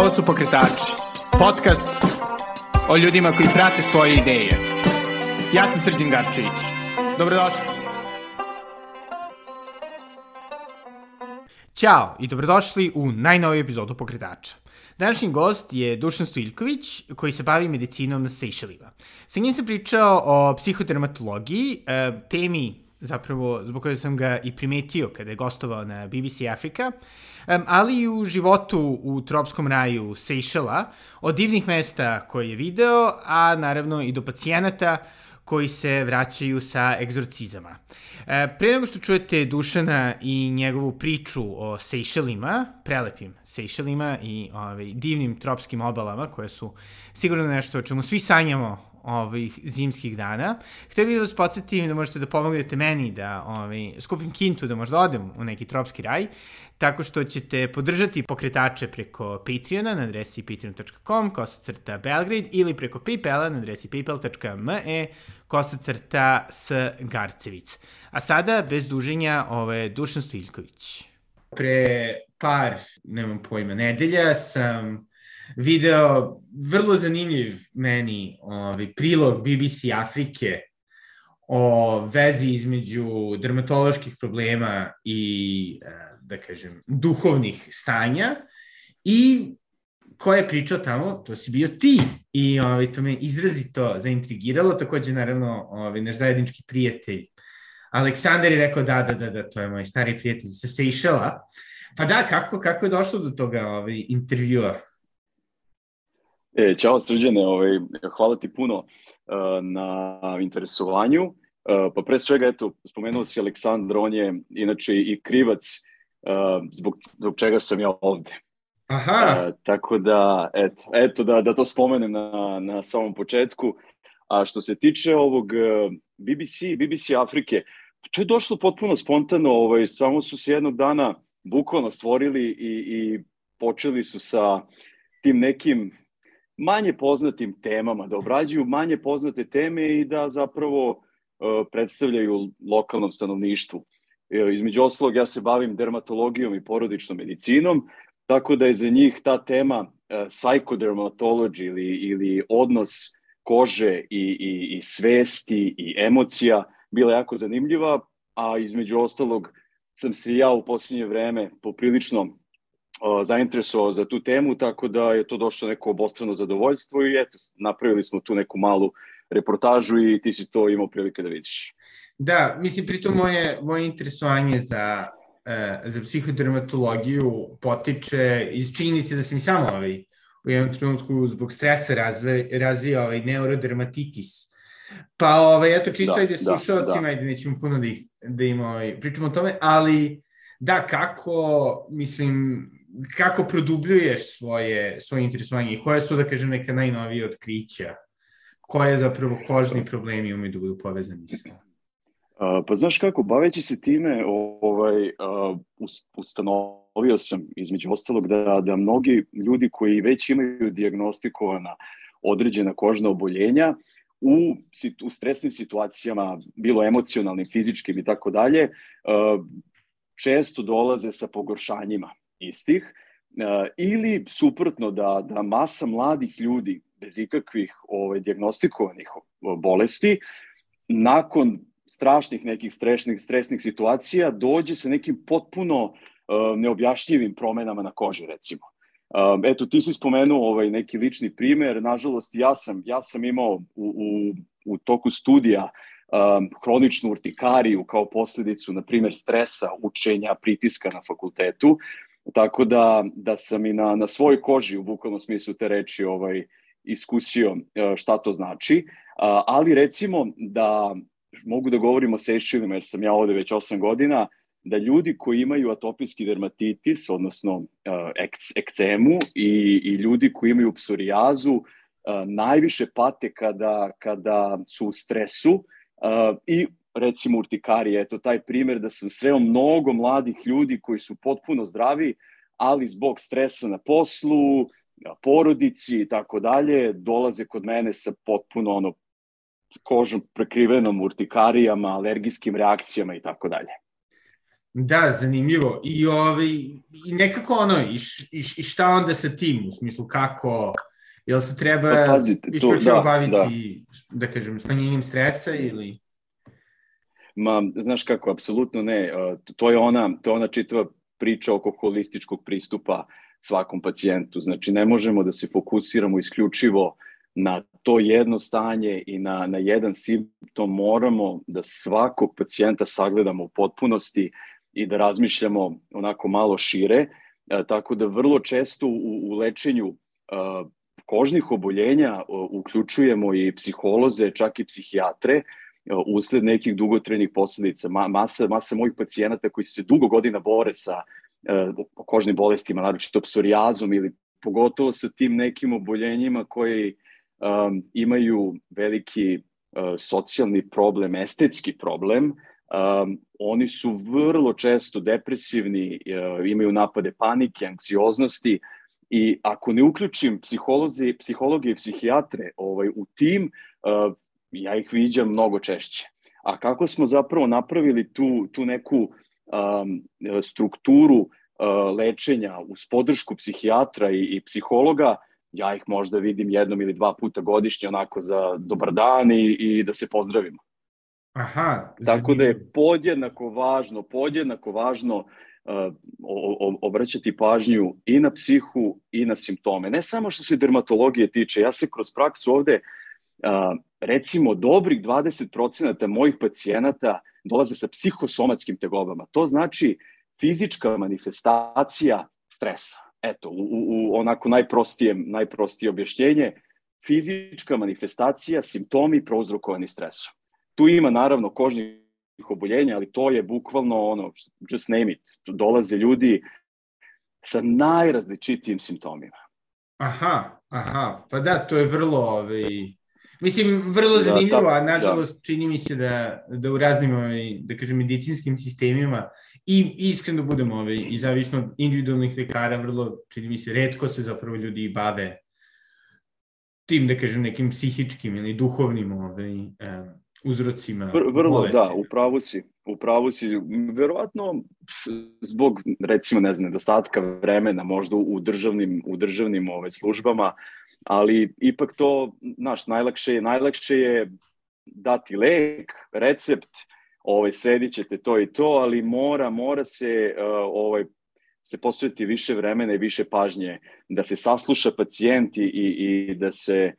Ovo su Pokretači, podcast o ljudima koji prate svoje ideje. Ja sam Srđan Garčević. Dobrodošli. Ćao i dobrodošli u najnoviju epizodu Pokretača. Današnji gost je Dušan Stojljković, koji se bavi medicinom Sejšelima. Sa njim sam pričao o psihodermatologiji, e, temi zapravo zbog koje sam ga i primetio kada je gostovao na BBC Afrika, ali i u životu u tropskom raju Sejšela, od divnih mesta koje je video, a naravno i do pacijenata koji se vraćaju sa egzorcizama. E, pre nego što čujete Dušana i njegovu priču o Sejšelima, prelepim Sejšelima i ovaj, divnim tropskim obalama, koje su sigurno nešto o čemu svi sanjamo ovih zimskih dana. Htio bih da vas podsjetim da možete da pomognete meni da ovaj, skupim kintu da možda odem u neki tropski raj, tako što ćete podržati pokretače preko Patreona na adresi patreon.com kosacrta Belgrade ili preko Paypala na adresi paypal.me kosacrta s Garcevic. A sada, bez duženja, ovo je Dušan Stojiljković. Pre par, nemam pojma, nedelja sam video vrlo zanimljiv meni ovaj, prilog BBC Afrike o vezi između dermatoloških problema i, e, da kažem, duhovnih stanja i ko je pričao tamo, to si bio ti. I ovaj, to me izrazito zaintrigiralo, takođe naravno ovaj, naš zajednički prijatelj Aleksandar je rekao da, da, da, da, to je moj stari prijatelj sa Sejšela. Pa da, kako, kako je došlo do toga ovaj, intervjua? E, ćao Srđane, ovaj, hvala ti puno uh, na interesovanju. Uh, pa pre svega, eto, spomenuo si Aleksandra, on je inače i krivac uh, zbog, zbog čega sam ja ovde. Aha. Uh, tako da, eto, eto da, da to spomenem na, na samom početku. A što se tiče ovog BBC, BBC Afrike, to je došlo potpuno spontano, ovaj, samo su se jednog dana bukvalno stvorili i, i počeli su sa tim nekim manje poznatim temama, da obrađuju manje poznate teme i da zapravo uh, predstavljaju lokalnom stanovništvu. E, između oslog, ja se bavim dermatologijom i porodičnom medicinom, tako da je za njih ta tema uh, psychodermatology ili, ili odnos kože i, i, i svesti i emocija bila jako zanimljiva, a između ostalog sam se ja u posljednje vreme poprilično zainteresovao za tu temu, tako da je to došlo neko obostrano zadovoljstvo i eto, napravili smo tu neku malu reportažu i ti si to imao prilike da vidiš. Da, mislim, pritom moje, moje interesovanje za, uh, za psihodermatologiju potiče iz činjenice da sam i sam ovaj, u jednom trenutku zbog stresa razve, razvija ovaj neurodermatitis. Pa, ovaj, eto, čisto da, ide da, slušalcima da. i da nećemo puno da, ih, da im ovaj, pričamo o tome, ali da, kako, mislim, kako produbljuješ svoje, svoje interesovanje i koje su, da kažem, neka najnovije otkrića? Koje zapravo kožni problemi umeju da budu povezani sa? Uh, pa znaš kako, baveći se time, ovaj, uh, ustanovio sam između ostalog da, da mnogi ljudi koji već imaju diagnostikovana određena kožna oboljenja, u, u stresnim situacijama, bilo emocionalnim, fizičkim i tako dalje, često dolaze sa pogoršanjima istih, ili suprotno da, da masa mladih ljudi bez ikakvih ovaj, diagnostikovanih bolesti, nakon strašnih nekih stresnih, stresnih situacija dođe sa nekim potpuno uh, neobjašnjivim promenama na koži, recimo. Eto, ti si spomenuo ovaj neki lični primer, nažalost ja sam, ja sam imao u, u, u toku studija um, hroničnu urtikariju kao posledicu, na primer, stresa, učenja, pritiska na fakultetu Tako da, da sam i na, na svojoj koži u bukvalnom smislu te reči ovaj, iskusio e, šta to znači. Ali recimo da mogu da govorim o sešivima jer sam ja ovde već 8 godina, da ljudi koji imaju atopijski dermatitis, odnosno e, ekcemu i, i ljudi koji imaju psorijazu, e, najviše pate kada, kada su u stresu i recimo urtikarije, eto taj primer da sam sreo mnogo mladih ljudi koji su potpuno zdravi, ali zbog stresa na poslu, porodici i tako dalje, dolaze kod mene sa potpuno ono kožom prekrivenom urtikarijama, alergijskim reakcijama i tako dalje. Da, zanimljivo. I, ovaj, i nekako ono, i, i, i šta onda sa tim, u smislu kako, jel se treba pa, pazite, isključivo da, baviti, da. da kažem, smanjenjem stresa ili... Ma, znaš kako, apsolutno ne. To je ona, to je ona čitava priča oko holističkog pristupa svakom pacijentu. Znači, ne možemo da se fokusiramo isključivo na to jedno stanje i na, na jedan simptom. Moramo da svakog pacijenta sagledamo u potpunosti i da razmišljamo onako malo šire. Tako da vrlo često u, u lečenju kožnih oboljenja uključujemo i psiholoze, čak i psihijatre, usled nekih dugotrenih posledica. Ma, masa, masa mojih pacijenata koji se dugo godina bore sa e, kožnim bolestima, naročito psorijazom ili pogotovo sa tim nekim oboljenjima koji um, imaju veliki uh, socijalni problem, estetski problem, um, oni su vrlo često depresivni, uh, imaju napade panike, anksioznosti i ako ne uključim psiholozi, psihologe i psihijatre ovaj, u tim, uh, ja ih viđam mnogo češće. A kako smo zapravo napravili tu, tu neku um, strukturu uh, lečenja uz podršku psihijatra i, i psihologa, ja ih možda vidim jednom ili dva puta godišnje onako za dobar dan i, i da se pozdravimo. Aha. Tako da je podjednako važno, podjednako važno uh, o, o, obraćati pažnju i na psihu i na simptome. Ne samo što se dermatologije tiče, ja se kroz praksu ovde uh, recimo dobrih 20% mojih pacijenata dolaze sa psihosomatskim tegobama. To znači fizička manifestacija stresa. Eto, u, u onako najprostije, najprostije objašnjenje, fizička manifestacija, simptomi prouzrokovani stresom. Tu ima naravno kožnih oboljenja, ali to je bukvalno ono, just name it, dolaze ljudi sa najrazličitijim simptomima. Aha, aha, pa da, to je vrlo, ovaj, Mislim, vrlo da, zanimljivo, a da. nažalost da. čini mi se da, da u raznim, ovaj, da kažem, medicinskim sistemima i iskreno budemo, ovaj, i zavisno od individualnih lekara, vrlo, čini mi se, redko se zapravo ljudi bave tim, da kažem, nekim psihičkim ili duhovnim ovaj, um, uzrocima Vr, Vrlo, bolesti. da, upravo si. Upravo si, verovatno zbog, recimo, ne znam, nedostatka vremena možda u državnim, u državnim ove, ovaj, službama, ali ipak to, naš, najlakše je, najlakše je dati lek, recept, ovaj, sredit ćete to i to, ali mora, mora se uh, ovaj, se posveti više vremena i više pažnje, da se sasluša pacijent i, i da se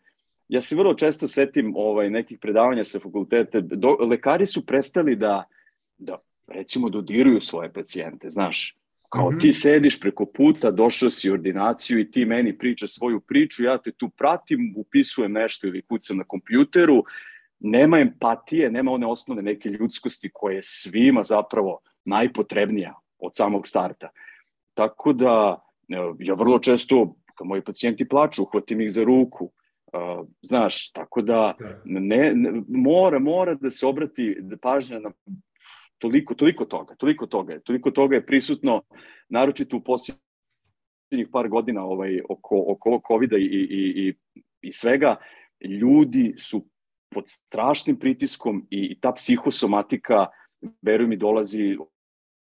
ja se vrlo često setim ovaj nekih predavanja sa fakultete, do, lekari su prestali da, da recimo dodiruju svoje pacijente, znaš, Kao mm -hmm. ti sediš preko puta, došao si u ordinaciju i ti meni priča svoju priču, ja te tu pratim, upisujem nešto ili kucam na kompjuteru, nema empatije, nema one osnovne neke ljudskosti koje je svima zapravo najpotrebnija od samog starta. Tako da ja vrlo često, kad moji pacijenti plaču, uhvatim ih za ruku, uh, znaš, tako da, da ne, ne, mora, mora da se obrati pažnja na toliko, toliko toga, toliko toga, toliko toga je prisutno, naročito u posljednjih par godina ovaj, oko, oko COVID-a i, i, i, i svega, ljudi su pod strašnim pritiskom i, i ta psihosomatika, veruj mi, dolazi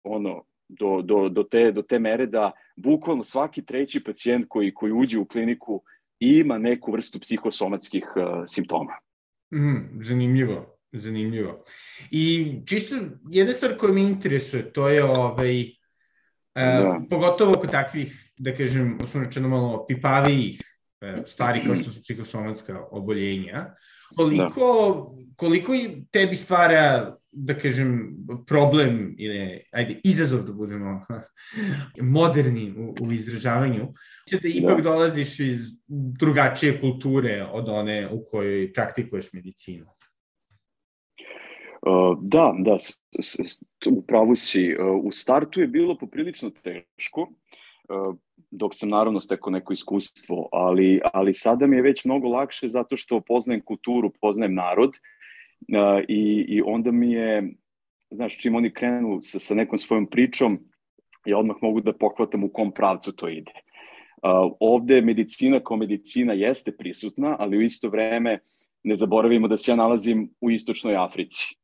ono, do, do, do, te, do te mere da bukvalno svaki treći pacijent koji, koji uđe u kliniku ima neku vrstu psihosomatskih uh, simptoma. Mm, zanimljivo. Zanimljivo. I čisto jedna stvar koja me interesuje, to je ovaj, e, da. pogotovo kod takvih, da kažem, osnovno malo pipavijih e, stvari kao što su psihosomatska oboljenja, koliko, da. koliko tebi stvara, da kažem, problem ili, ajde, izazov da budemo moderni u, u izražavanju, da ipak da. dolaziš iz drugačije kulture od one u kojoj praktikuješ medicinu. Uh, da, da, upravo si. Uh, u startu je bilo poprilično teško, uh, dok sam naravno stekao neko iskustvo, ali, ali sada mi je već mnogo lakše zato što poznajem kulturu, poznajem narod i, i onda mi je, znaš, čim oni krenu sa, sa nekom svojom pričom, ja odmah mogu da pohvatam u kom pravcu to ide. Ovde medicina kao medicina jeste prisutna, ali u isto vreme ne zaboravimo da se ja nalazim u istočnoj Africi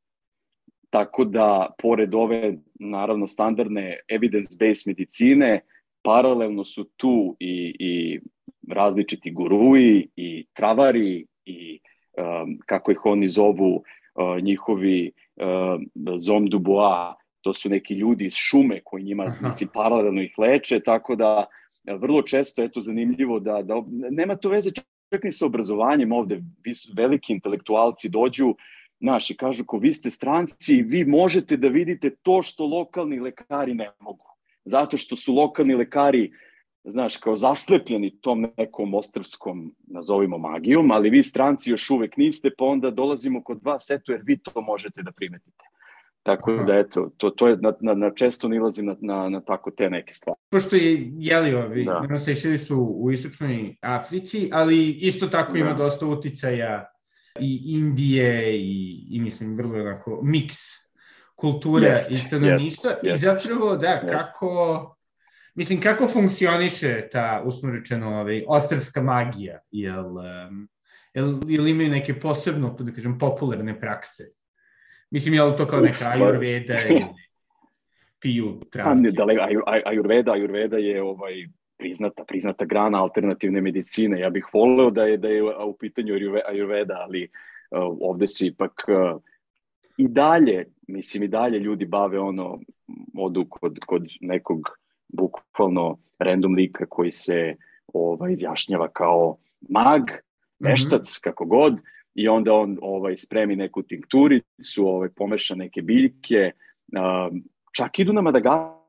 tako da, pored ove, naravno, standardne evidence-based medicine, paralelno su tu i, i različiti guruji i travari i um, kako ih oni zovu uh, njihovi uh, zom du bois, to su neki ljudi iz šume koji njima, Aha. mislim, paralelno ih leče, tako da vrlo često je to zanimljivo da, da nema to veze čak ni sa obrazovanjem ovde, veliki intelektualci dođu, znaš, i kažu ko vi ste stranci, vi možete da vidite to što lokalni lekari ne mogu. Zato što su lokalni lekari, znaš, kao zaslepljeni tom nekom ostrovskom, nazovimo magijom, ali vi stranci još uvek niste, pa onda dolazimo kod vas, eto, jer vi to možete da primetite. Tako da, eto, to, to je, na, na, na često nilazim na, na, na tako te neke stvari. Pošto je, jeli ovi, da. Sešili su u istočnoj Africi, ali isto tako da. ima dosta uticaja i Indije i, i mislim, vrlo onako, miks kulture yes, i stanovništva. Yes, I zapravo, da, yes. kako, mislim, kako funkcioniše ta, usno rečeno, ovaj, ostrvska magija? Jel, um, jel, jel imaju neke posebno, da kažem, popularne prakse? Mislim, je li to kao neka ajurveda ili piju travke? Da, ajurveda, ajurveda je ovaj, priznata, priznata grana alternativne medicine. Ja bih voleo da je, da je u pitanju ajurveda, ali uh, ovde se ipak uh, i dalje, mislim i dalje ljudi bave ono, odu kod, kod nekog bukvalno random lika koji se ovaj, izjašnjava kao mag, mhm. veštac, mm -hmm. kako god, i onda on ovaj spremi neku tinkturicu, ovaj pomeša neke biljke, uh, čak idu na Madagaskar,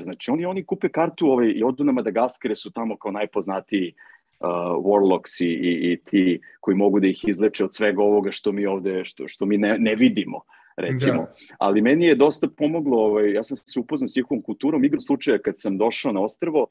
znači oni oni kupe kartu ovaj i odu na Madagaskar, su tamo kao najpoznatiji uh, warlocks i, i, i ti koji mogu da ih izleče od svega ovoga što mi ovde što što mi ne, ne vidimo recimo. Da. Ali meni je dosta pomoglo, ovaj, ja sam se upoznao s njihovom kulturom, igru slučaja kad sam došao na ostrvo,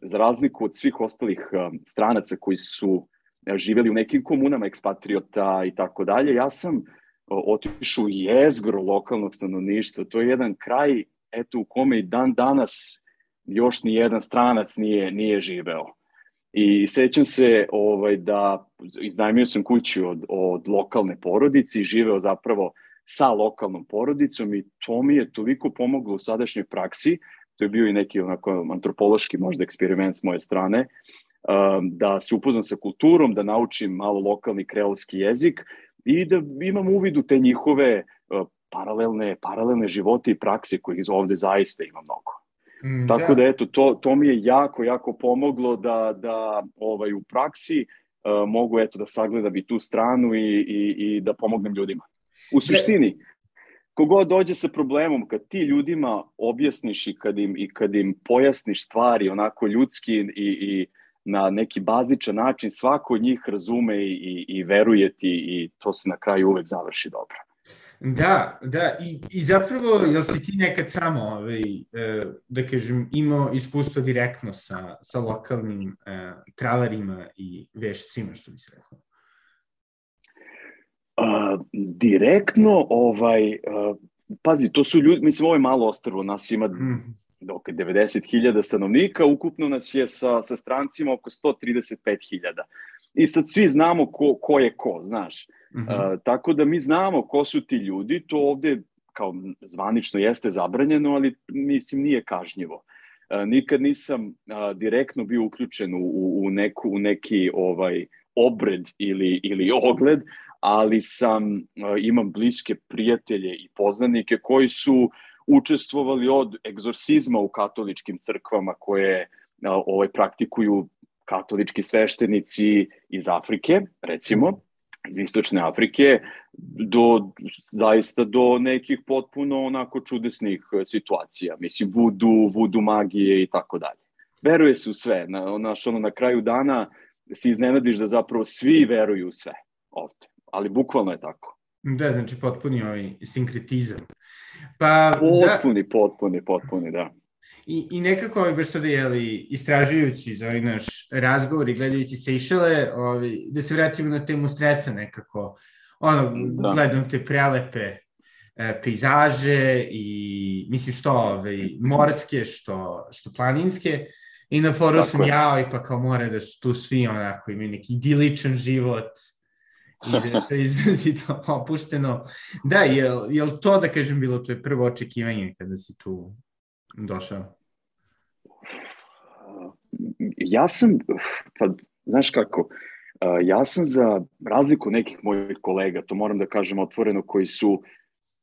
za razliku od svih ostalih um, stranaca koji su živeli u nekim komunama ekspatriota i tako dalje. Ja sam otišao u jezgro lokalnog stanovništva. To je jedan kraj eto, u kome i dan danas još ni jedan stranac nije, nije živeo. I sećam se ovaj, da iznajmio sam kuću od, od lokalne porodice i živeo zapravo sa lokalnom porodicom i to mi je toliko pomoglo u sadašnjoj praksi, to je bio i neki onako antropološki možda eksperiment s moje strane, Um, da se upoznam sa kulturom, da naučim malo lokalni kreolski jezik i da imam uvid u te njihove uh, paralelne, paralelne živote i prakse kojih ovde zaista ima mnogo. Mm, Tako da. da eto to to mi je jako jako pomoglo da da ovaj u praksi uh, mogu eto da sagledam i tu stranu i i i da pomognem ljudima. U suštini kogod dođe sa problemom kad ti ljudima objasniš i kad im i kad im pojasniš stvari onako ljudski i i na neki bazičan način svako od njih razume i, i veruje ti i to se na kraju uvek završi dobro. Da, da, i, i zapravo, jel si ti nekad samo, ovaj, e, da kažem, imao iskustvo direktno sa, sa lokalnim eh, travarima i vešcima, što bi se rekao? Uh, direktno, ovaj, uh, pazi, to su ljudi, mislim, ovo je malo ostrvo, nas ima mm dok 90.000 stanovnika, ukupno nas je sa, sa strancima oko 135.000. I sad svi znamo ko, ko je ko, znaš. Uh -huh. uh, tako da mi znamo ko su ti ljudi, to ovde kao zvanično jeste zabranjeno, ali mislim nije kažnjivo. Uh, nikad nisam uh, direktno bio uključen u, u, neku, u neki ovaj obred ili, ili ogled, ali sam, uh, imam bliske prijatelje i poznanike koji su učestvovali od egzorcizma u katoličkim crkvama koje ovaj, praktikuju katolički sveštenici iz Afrike, recimo, iz istočne Afrike, do, zaista do nekih potpuno onako čudesnih e, situacija. Mislim, vudu, vudu magije i tako dalje. Veruje se u sve. Na, naš, ono, na kraju dana se iznenadiš da zapravo svi veruju u sve ovde. Ali bukvalno je tako. Da, znači potpuni ovaj sinkretizam. Pa, potpuni, da, potpuni, potpuni, da. I, i nekako ovaj, baš sada, jeli, istražujući za ovaj naš razgovor i gledajući Sejšele, ovaj, da se vratimo na temu stresa nekako. Ono, da. gledam te prelepe e, pejzaže i mislim što ovaj, morske, što, što planinske. I na foru sam ja, i pa kao more da su tu svi onako imaju neki idiličan život, i da je sve izrazito opušteno. Da, je, je li to, da kažem, bilo tvoje prvo očekivanje kada si tu došao? Ja sam, pa, znaš kako, ja sam za razliku nekih mojih kolega, to moram da kažem otvoreno, koji su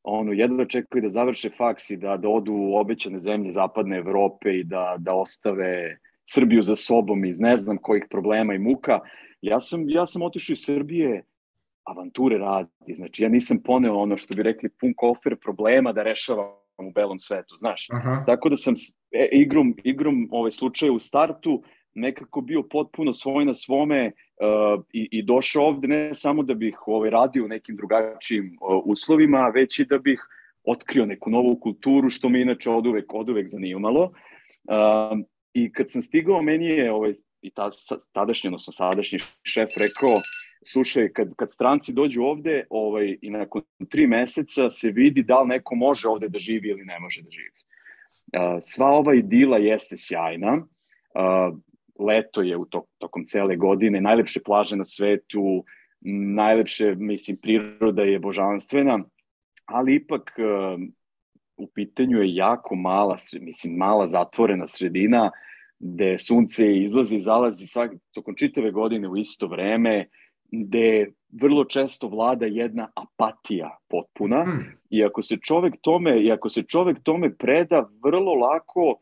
ono, jedno čekaju da završe faks i da, da odu u obećane zemlje zapadne Evrope i da, da ostave Srbiju za sobom iz ne znam kojih problema i muka. Ja sam, ja sam otišao iz Srbije avanture radi. Znači, ja nisam poneo ono što bi rekli pun kofer problema da rešavam u belom svetu, znaš. Aha. Tako da sam e, igrom, igrom ovaj slučaj u startu nekako bio potpuno svoj na svome uh, i, i došao ovde ne samo da bih ovaj, radio u nekim drugačijim uh, uslovima, već i da bih otkrio neku novu kulturu, što me inače od uvek, od uvek zanimalo. Uh, I kad sam stigao, meni je ovaj, i ta, tadašnji, odnosno sadašnji šef rekao, slušaj, kad, kad stranci dođu ovde ovaj, i nakon tri meseca se vidi da li neko može ovde da živi ili ne može da živi. Uh, sva ova idila jeste sjajna, uh, leto je u to, tokom cele godine, najlepše plaže na svetu, najlepše, mislim, priroda je božanstvena, ali ipak uh, u pitanju je jako mala, mislim, mala zatvorena sredina, gde sunce izlazi i zalazi svak, tokom čitave godine u isto vreme, gde vrlo često vlada jedna apatija potpuna hmm. i ako se čovek tome i ako se čovek tome preda vrlo lako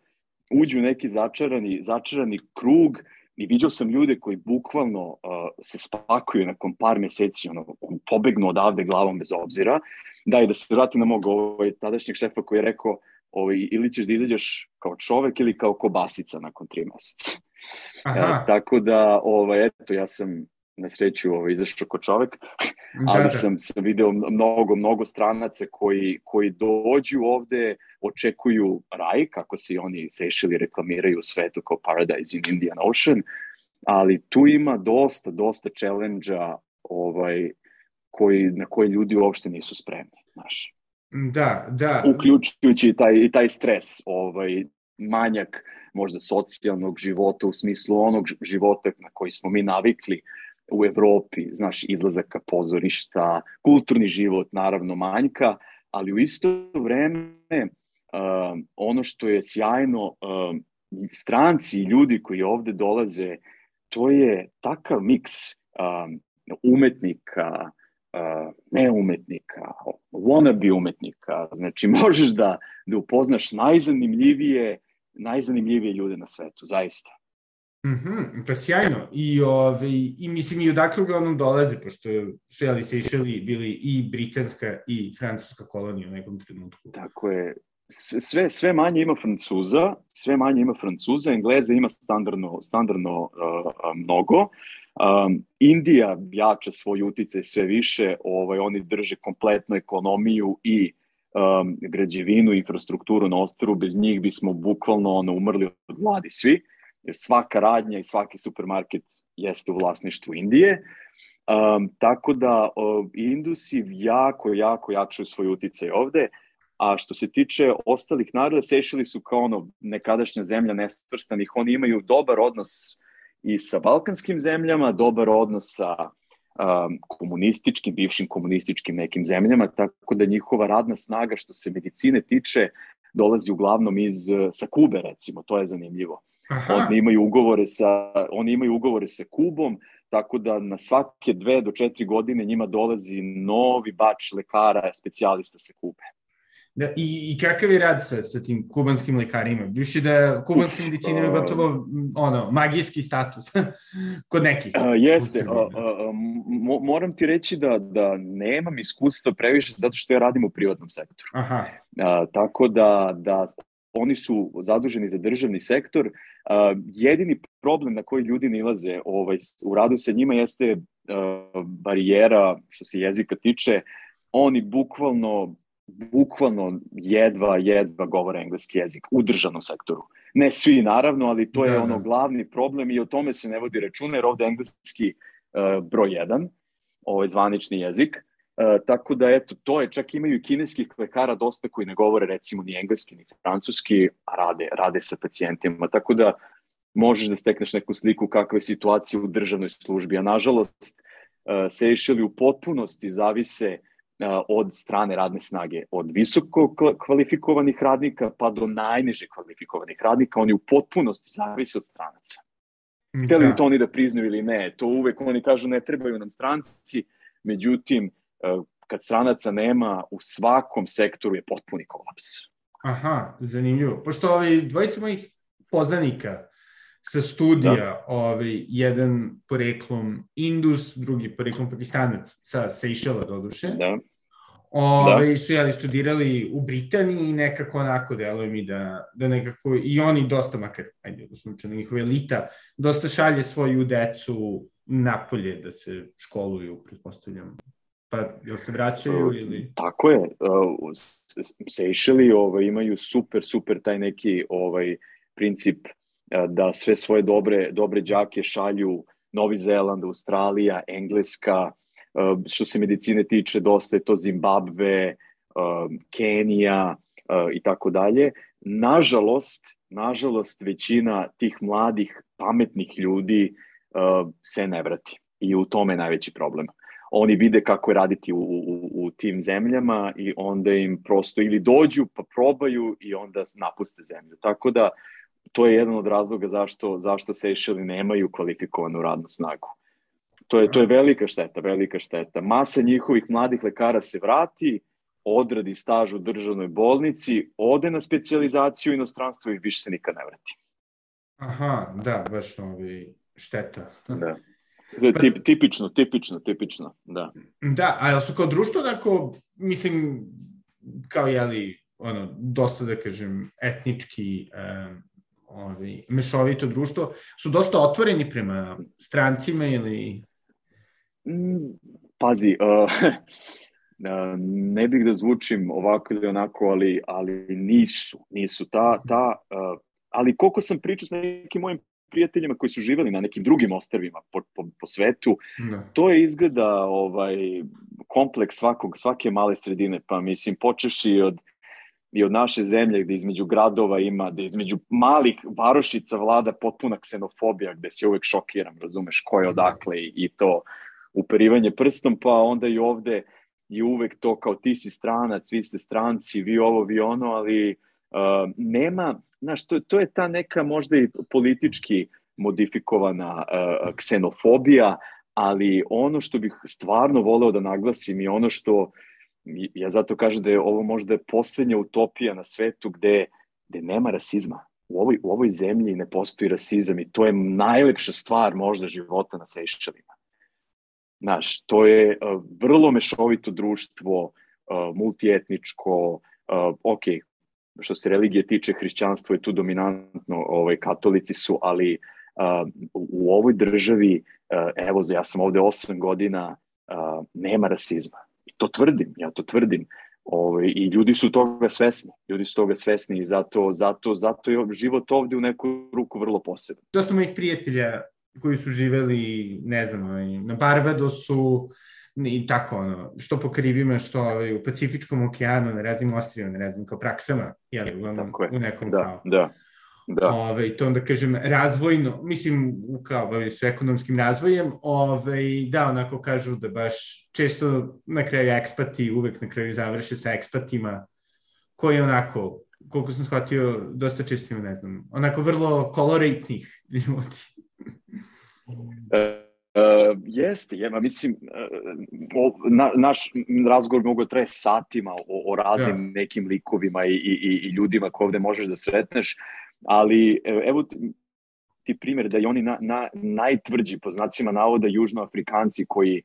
uđu u neki začarani začarani krug i viđao sam ljude koji bukvalno uh, se spakuju nakon par meseci ono pobegnu odavde glavom bez obzira da i da se vratim na mog ovaj tadašnjeg šefa koji je rekao ovaj, ili ćeš da izađeš kao čovek ili kao kobasica nakon tri meseca. Aha. E, tako da, ovaj, eto, ja sam na sreću ovaj, izašao kao čovek, da, ali da, da. sam, sam video mnogo, mnogo stranaca koji, koji dođu ovde, očekuju raj, kako se oni sešili reklamiraju u svetu kao Paradise in Indian Ocean, ali tu ima dosta, dosta challenge-a ovaj, koji, na koje ljudi uopšte nisu spremni, znaš. Da, da. Uključujući taj, i taj stres, ovaj, manjak možda socijalnog života u smislu onog života na koji smo mi navikli u Evropi, znaš, izlazaka pozorišta, kulturni život naravno manjka, ali u isto vreme uh, ono što je sjajno, uh, stranci i ljudi koji ovde dolaze, to je takav miks um, umetnika, uh, ne umetnika, wannabe umetnika. Znači, možeš da, da upoznaš najzanimljivije, najzanimljivije ljude na svetu, zaista. Mm -hmm, pa sjajno. I, ove, I mislim i odakle uglavnom dolaze, pošto su jeli Seychelles bili i britanska i francuska kolonija u nekom trenutku. Tako je. Sve, sve manje ima Francuza, sve manje ima Francuza, Engleza ima standardno, standardno uh, mnogo. Um, Indija jača svoj uticaj sve više, ovaj, oni drže kompletnu ekonomiju i um, građevinu, infrastrukturu na ostaru, bez njih bismo bukvalno ono, umrli od vladi svi jer svaka radnja i svaki supermarket jeste u vlasništvu Indije. Um, tako da uh, Indusi jako, jako jačaju svoj uticaj ovde, a što se tiče ostalih naroda, Sešili su kao ono nekadašnja zemlja nesvrstanih, oni imaju dobar odnos i sa balkanskim zemljama, dobar odnos sa um, komunističkim, bivšim komunističkim nekim zemljama, tako da njihova radna snaga što se medicine tiče dolazi uglavnom iz, sa Kube recimo, to je zanimljivo. Aha. Oni imaju ugovore sa oni imaju ugovore sa Kubom, tako da na svake dve do četiri godine njima dolazi novi bač lekara, specijalista sa Kube. Da, i, I kakav je rad sa, sa tim kubanskim lekarima? Biši da kubanska medicina je gotovo ono, magijski status kod nekih. A, jeste. A, a, mo, moram ti reći da, da nemam iskustva previše zato što ja radim u privatnom sektoru. Aha. A, tako da, da oni su zaduženi za državni sektor. Uh, jedini problem na koji ljudi nilaze ovaj, u radu sa njima jeste uh, barijera što se jezika tiče. Oni bukvalno bukvalno jedva, jedva govore engleski jezik u državnom sektoru. Ne svi naravno, ali to je da, ono da. glavni problem i o tome se ne vodi računa jer ovde engleski uh, broj jedan, ovaj zvanični jezik. E, tako da, eto, to je, čak imaju i kineskih lekara dosta koji ne govore recimo ni engleski ni francuski, a rade, rade sa pacijentima. Tako da možeš da stekneš neku sliku kakva je situacija u državnoj službi. A nažalost, Sejšeli u potpunosti zavise od strane radne snage, od visoko kvalifikovanih radnika pa do najniže kvalifikovanih radnika, oni u potpunosti zavise od stranaca. Hteli da. to oni da priznaju ili ne, to uvek oni kažu ne trebaju nam stranci, međutim, kad stranaca nema, u svakom sektoru je potpuni kolaps. Aha, zanimljivo. Pošto ovi dvojica mojih poznanika sa studija, da. ovaj, jedan poreklom Indus, drugi poreklom Pakistanac sa Sejšela doduše. Da. Ove, ovaj, da. su jeli studirali u Britaniji i nekako onako deluje mi da, da nekako i oni dosta, makar, ajde, u slučaju njihova elita, dosta šalje svoju decu napolje da se školuju, pretpostavljam. Pa, jel se vraćaju ili... Tako je. Sejšeli ovaj, imaju super, super taj neki ovaj, princip da sve svoje dobre, dobre đake šalju Novi Zeland, Australija, Engleska, što se medicine tiče, dosta je to Zimbabve, Kenija i tako dalje. Nažalost, nažalost, većina tih mladih, pametnih ljudi se ne vrati. I u tome je najveći problem. Oni vide kako je raditi u, u, u tim zemljama i onda im prosto ili dođu pa probaju i onda napuste zemlju. Tako da to je jedan od razloga zašto, zašto Sejšeli nemaju kvalifikovanu radnu snagu. To je, to je velika šteta, velika šteta. Masa njihovih mladih lekara se vrati, odradi staž u državnoj bolnici, ode na specializaciju u inostranstvo i više se nikad ne vrati. Aha, da, baš ovi šteta. Da. Tip, tipično, tipično, tipično, da. Da, a su kao društvo, dakle, mislim, kao jeli, ono, dosta da kažem, etnički um, ovaj, mešovito društvo, su dosta otvoreni prema strancima ili... Mm, pazi, uh, ne bih da zvučim ovako ili onako, ali, ali nisu, nisu. Ta, ta, uh, ali koliko sam pričao s nekim mojim prijateljima koji su živeli na nekim drugim ostrvima po, po, po svetu, da. to je izgleda ovaj, kompleks svakog, svake male sredine, pa mislim, počeši od i od naše zemlje gde između gradova ima, gde između malih varošica vlada potpuna ksenofobija gde se uvek šokiram, razumeš ko je da. odakle i, i to uperivanje prstom, pa onda i ovde i uvek to kao ti si stranac, vi ste stranci, vi ovo, vi ono, ali nema, znaš, to, to je ta neka možda i politički modifikovana uh, ksenofobija, ali ono što bih stvarno voleo da naglasim i ono što ja zato kažem da je ovo možda poslednja utopija na svetu gde, gde nema rasizma. U ovoj, u ovoj zemlji ne postoji rasizam i to je najlepša stvar možda života na Sejšćelima. Znaš, to je uh, vrlo mešovito društvo, uh, multietničko, uh, ok, što se religije tiče, hrišćanstvo je tu dominantno, ovaj, katolici su, ali uh, u ovoj državi, uh, evo, ja sam ovde 8 godina, uh, nema rasizma to tvrdim, ja to tvrdim. Ovaj, I ljudi su toga svesni, ljudi su toga svesni i zato, zato, zato je život ovde u neku ruku vrlo poseban. Dosta mojih prijatelja koji su živeli, ne znam, ovaj, na Barbadosu, i tako ono, što po Karibima, što ovaj, u Pacifičkom okeanu, na raznim ostrijama, na raznim kao praksama, jel, u, u nekom da, kao da. Da. Ove, to onda kažem razvojno, mislim kao bavim se ekonomskim razvojem, ove, da onako kažu da baš često na kraju ekspati uvek na kraju završe sa ekspatima koji onako, koliko sam shvatio, dosta često ima, ne znam, onako vrlo koloritnih ljudi. Uh, jeste, jema, mislim, uh, na, naš razgovor mogu da traje satima o, o raznim ja. Da. nekim likovima i, i, i ljudima koje ovde možeš da sretneš, ali evo ti, ti primjer da i oni na, na, najtvrđi, po znacima navoda, južnoafrikanci koji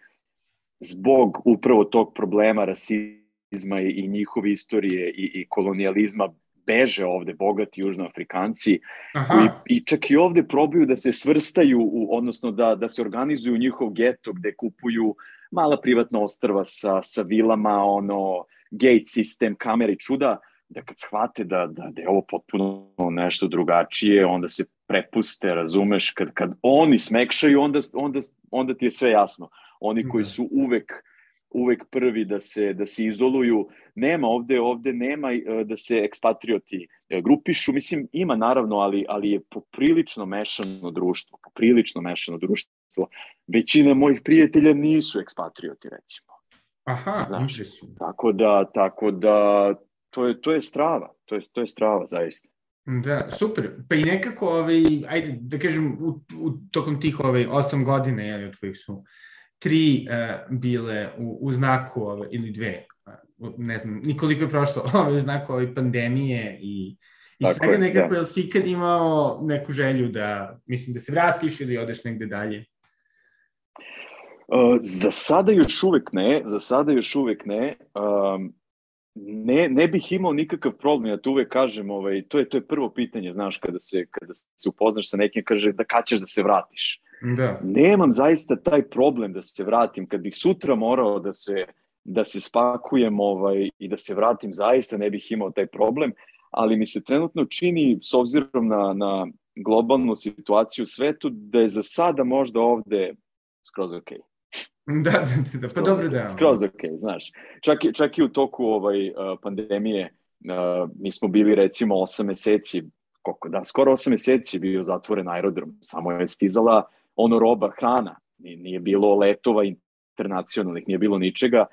zbog upravo tog problema rasizma i, i njihove istorije i, i kolonijalizma beže ovde bogati južnoafrikanci Aha. koji i čak i ovde probaju da se svrstaju, u, odnosno da, da se organizuju njihov geto gde kupuju mala privatna ostrva sa, sa vilama, ono, gate sistem, kamere i čuda, da kad shvate da, da, da je ovo potpuno nešto drugačije, onda se prepuste, razumeš, kad, kad oni smekšaju, onda, onda, onda ti je sve jasno. Oni koji da. su uvek uvek prvi da se da se izoluju. Nema ovde ovde nema e, da se ekspatrioti e, grupišu. Mislim ima naravno, ali ali je poprilično mešano društvo, poprilično mešano društvo. Većina mojih prijatelja nisu ekspatrioti, recimo. Aha, Znaš, interesujem. Tako da, tako da, to je, to je strava, to je, to je strava, zaista. Da, super. Pa i nekako, ovaj, ajde, da kažem, u, u, tokom tih ovaj, osam godina, jel, od kojih su tri uh, bile u, u znaku, ove, ili dve, uh, ne znam, nikoliko je prošlo, ove, u znaku ove pandemije i, i Tako svega je, nekako, da. jel si ikad imao neku želju da, mislim, da se vratiš ili odeš negde dalje? Uh, za sada još uvek ne, za sada još uvek ne. Um, ne, ne bih imao nikakav problem, ja to uvek kažem, ovaj, to, je, to je prvo pitanje, znaš, kada se, kada se upoznaš sa nekim, kaže da kad ćeš da se vratiš. Da. Nemam zaista taj problem da se vratim, kad bih sutra morao da se, da se spakujem ovaj, i da se vratim, zaista ne bih imao taj problem, ali mi se trenutno čini, s obzirom na, na globalnu situaciju u svetu, da je za sada možda ovde skroz okej. Okay. Da, da, da, da pa dobro da. Skroz ok, znaš. Čak, čak i u toku ovaj, uh, pandemije uh, mi smo bili recimo 8 meseci, koliko da, skoro 8 meseci bio zatvoren aerodrom, samo je stizala ono roba, hrana, nije, bilo letova internacionalnih, nije bilo ničega.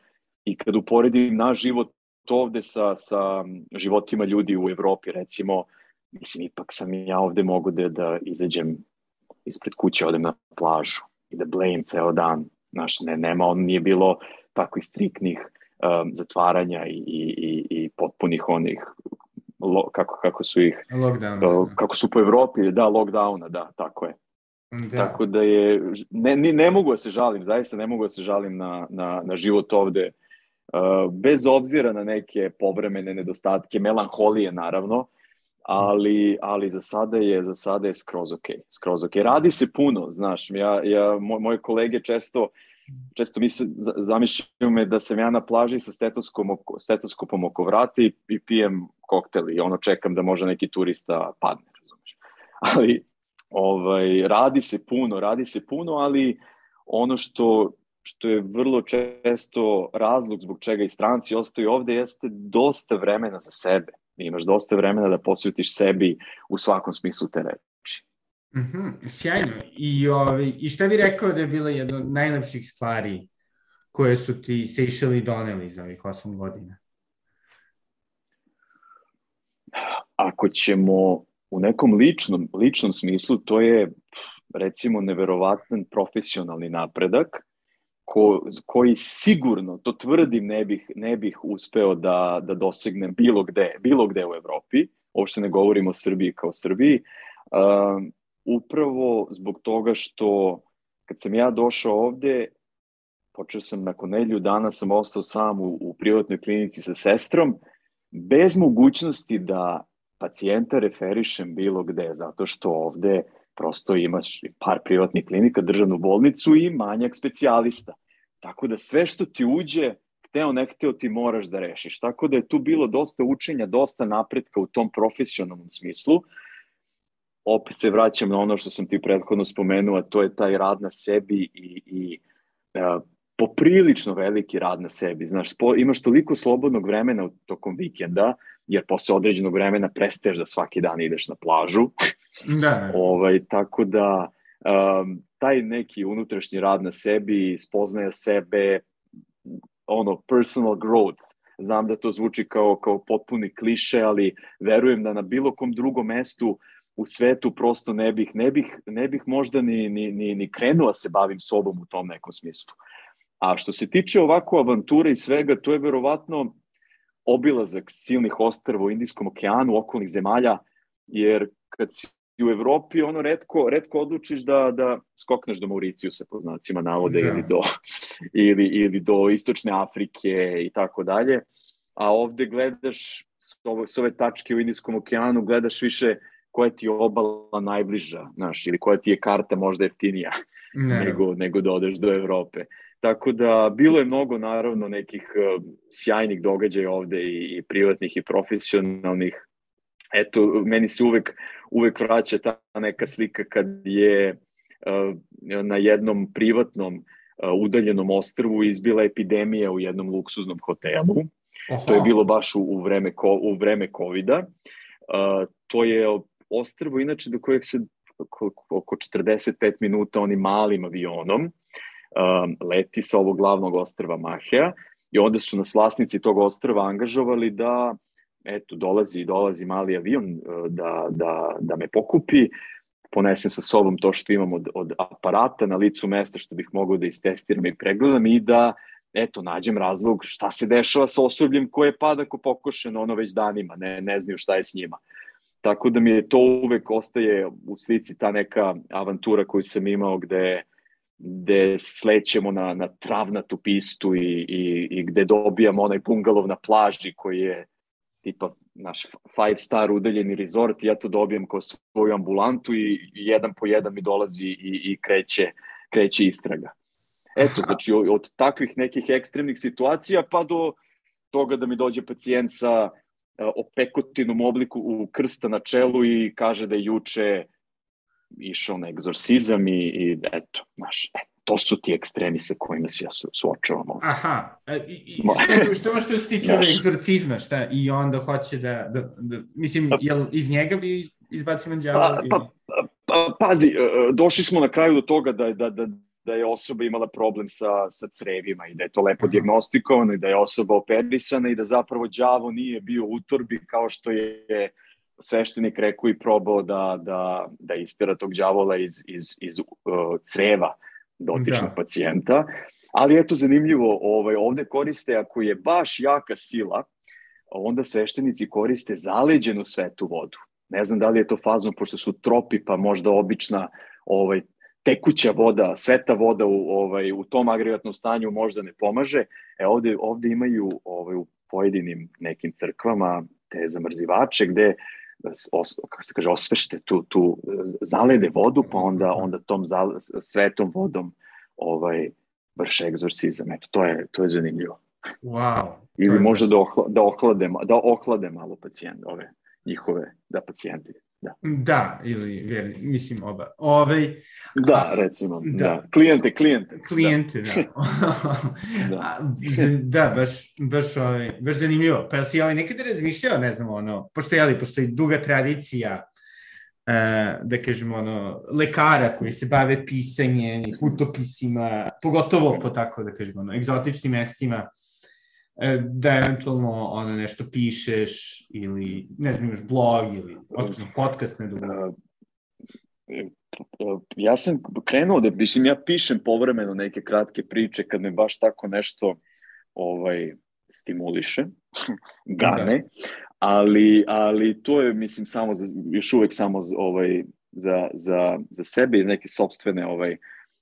I kad uporedim naš život ovde sa, sa životima ljudi u Evropi, recimo, mislim, ipak sam ja ovde mogu da, da izađem ispred kuće, odem na plažu i da blejim ceo dan, Znaš, ne, nema, on nije bilo tako i striknih um, zatvaranja i, i, i potpunih onih lo, kako, kako su ih Lockdown, uh, kako su po Evropi, da, lockdowna, da, tako je. Da. Tako da je, ne, ne, mogu da se žalim, zaista ne mogu da se žalim na, na, na život ovde, uh, bez obzira na neke povremene nedostatke, melanholije naravno, ali, ali za sada je za sada je skroz ok, skroz ok. Radi se puno, znaš, ja, ja, moj, moje kolege često često mi se zamišljaju me da sam ja na plaži sa stetoskopom oko, stetoskopom oko vrata i, i pijem koktel i ono čekam da može neki turista padne, razumeš. Ali ovaj, radi se puno, radi se puno, ali ono što, što je vrlo često razlog zbog čega i stranci ostaju ovde jeste dosta vremena za sebe imaš dosta vremena da posvetiš sebi u svakom smislu te reči. Mm -hmm, sjajno. I, ovaj, I šta bi rekao da je bila jedna od najlepših stvari koje su ti Seychelles doneli za ovih osam godina? Ako ćemo u nekom ličnom, ličnom smislu, to je recimo neverovatan profesionalni napredak ko, koji sigurno, to tvrdim, ne bih, ne bih uspeo da, da dosegnem bilo gde, bilo gde u Evropi, uopšte ne govorimo o Srbiji kao Srbiji, uh, upravo zbog toga što kad sam ja došao ovde, počeo sam nakon nedelju dana sam ostao sam u, u privatnoj klinici sa sestrom, bez mogućnosti da pacijenta referišem bilo gde, zato što ovde prosto imaš par privatnih klinika, državnu bolnicu i manjak specijalista. Tako da sve što ti uđe, hteo ne hteo ti moraš da rešiš. Tako da je tu bilo dosta učenja, dosta napretka u tom profesionalnom smislu. Opet se vraćam na ono što sam ti prethodno spomenuo, a to je taj rad na sebi i, i uh, poprilično veliki rad na sebi. Znaš, spo, imaš toliko slobodnog vremena tokom vikenda, jer posle određenog vremena prestaješ da svaki dan ideš na plažu. Da. ovaj, tako da um, taj neki unutrašnji rad na sebi, spoznaja sebe, ono, personal growth, znam da to zvuči kao, kao potpuni kliše, ali verujem da na bilo kom drugom mestu u svetu prosto ne bih, ne bih, ne bih možda ni, ni, ni, ni krenuo da se bavim sobom u tom nekom smislu. A što se tiče ovako avanture i svega, to je verovatno obilazak silnih ostrava u Indijskom okeanu, okolnih zemalja, jer kad si u Evropi ono redko, redko odlučiš da, da skokneš do Mauricijusa po znacima navode da. ili, do, ili, ili do Istočne Afrike i tako dalje. A ovde gledaš s ove, s ove tačke u Indijskom okeanu, gledaš više koja ti je obala najbliža, znaš, ili koja ti je karta možda jeftinija ne. nego, nego da odeš do Evrope. Tako da bilo je mnogo naravno nekih uh, sjajnih događaja ovde i, i privatnih i profesionalnih. Eto, meni se uvek, uvek vraća ta neka slika kad je uh, na jednom privatnom uh, udaljenom ostrvu izbila epidemija u jednom luksuznom hotelu. Aha. To je bilo baš u, u vreme, ko, u vreme COVID-a. Uh, to je ostrvo inače do kojeg se oko 45 minuta onim malim avionom, um, leti sa ovog glavnog ostrva Mahea i onda su nas vlasnici tog ostrva angažovali da eto, dolazi, dolazi mali avion uh, da, da, da me pokupi, ponesem sa sobom to što imam od, od aparata na licu mesta što bih mogao da istestiram i pregledam i da eto, nađem razlog šta se dešava sa osobljem koje pada ko pokošeno ono već danima, ne, ne znaju šta je s njima. Tako da mi je to uvek ostaje u slici ta neka avantura koju sam imao gde, gde slećemo na, na travnatu pistu i, i, i gde dobijamo onaj bungalov na plaži koji je tipa naš five star udaljeni resort, ja to dobijem kao svoju ambulantu i jedan po jedan mi dolazi i, i kreće, kreće istraga. Eto, znači od takvih nekih ekstremnih situacija pa do toga da mi dođe pacijent sa opekotinom obliku u krsta na čelu i kaže da je juče išao na egzorcizam i, i eto, znaš, eto to su ti ekstremi sa kojima se ja suočavam. Aha, i, i što, što se tiče ove egzorcizma, šta, i onda hoće da, da, da mislim, pa- jel iz njega bi izbacimo djavo? Pa, pa, pa, pa, pazi, e, e, došli smo na kraju do toga da, da, da, da je osoba imala problem sa, sa crevima i da je to lepo Aha. diagnostikovano i da je osoba operisana i da zapravo đavo nije bio u utorbi kao što je sveštenik rekao i probao da, da, da istera tog đavola iz, iz, iz uh, creva dotičnog da. pacijenta. Ali eto zanimljivo, ovaj, ovde koriste, ako je baš jaka sila, onda sveštenici koriste zaleđenu svetu vodu. Ne znam da li je to fazno, pošto su tropi, pa možda obična ovaj, tekuća voda, sveta voda u, ovaj, u tom agregatnom stanju možda ne pomaže. E ovde, ovde imaju ovaj, u pojedinim nekim crkvama te zamrzivače gde os, kako se kaže, osvešte tu, tu zalede vodu, pa onda, onda tom zal, svetom vodom ovaj, vrše egzorcizam. Eto, to je, to je zanimljivo. Wow. Ili možda da, ohla, da, ohlade, da ohlade malo pacijente, ove njihove, da pacijenti. Da. da, ili veri, mislim oba. Ove, da, a, recimo, da. da. Klijente, klijente. Klijente, da. Da, da. da baš, baš, ovaj, baš zanimljivo. Pa si ovaj nekada razmišljao, ne znam, ono, pošto jeli, postoji duga tradicija uh, da kažemo, ono, lekara koji se bave pisanjem, putopisima, pogotovo po tako, da kažemo, ono, egzotičnim mestima, E, da eventualno ono nešto pišeš ili ne znam imaš blog ili odnosno podcast ne dobro. E, ja sam krenuo da, mislim, ja pišem povremeno neke kratke priče kad me baš tako nešto ovaj, stimuliše, gane, da. ali, ali to je, mislim, samo za, još uvek samo ovaj, za, za, za sebe i neke sobstvene ovaj,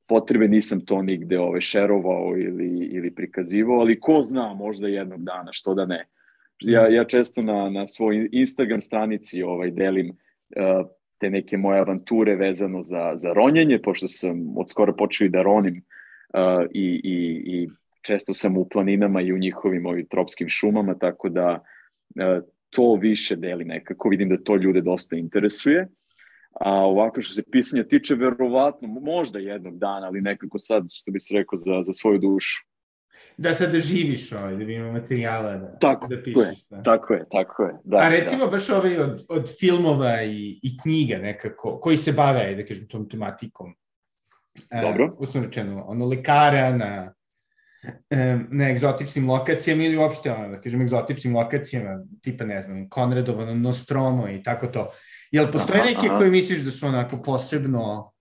potrebe nisam to nigde ovaj, šerovao ili, ili prikazivao, ali ko zna, možda jednog dana, što da ne. Ja, ja često na, na svoj Instagram stranici ovaj, delim uh, te neke moje avanture vezano za, za ronjenje, pošto sam od skoro počeo i da ronim uh, i, i, i često sam u planinama i u njihovim ovim tropskim šumama, tako da uh, to više deli nekako. Vidim da to ljude dosta interesuje. A ovako što se pisanja tiče, verovatno, možda jednog dana, ali nekako sad, što bi se rekao, za, za svoju dušu. Da sad da živiš ovaj, da bi imao materijala da, tako da pišeš. Je, da. Tako je, tako je. Da, A recimo da. baš ovaj od, od filmova i, i knjiga nekako, koji se bave, da kažem, tom tematikom. E, Dobro. Uh, usno rečeno, ono, lekara na, na egzotičnim lokacijama ili uopšte, ono, da kažem, egzotičnim lokacijama, tipa, ne znam, Konradovo, Nostromo i tako to. Jel postoje neke aha. koje misliš da su onako posebno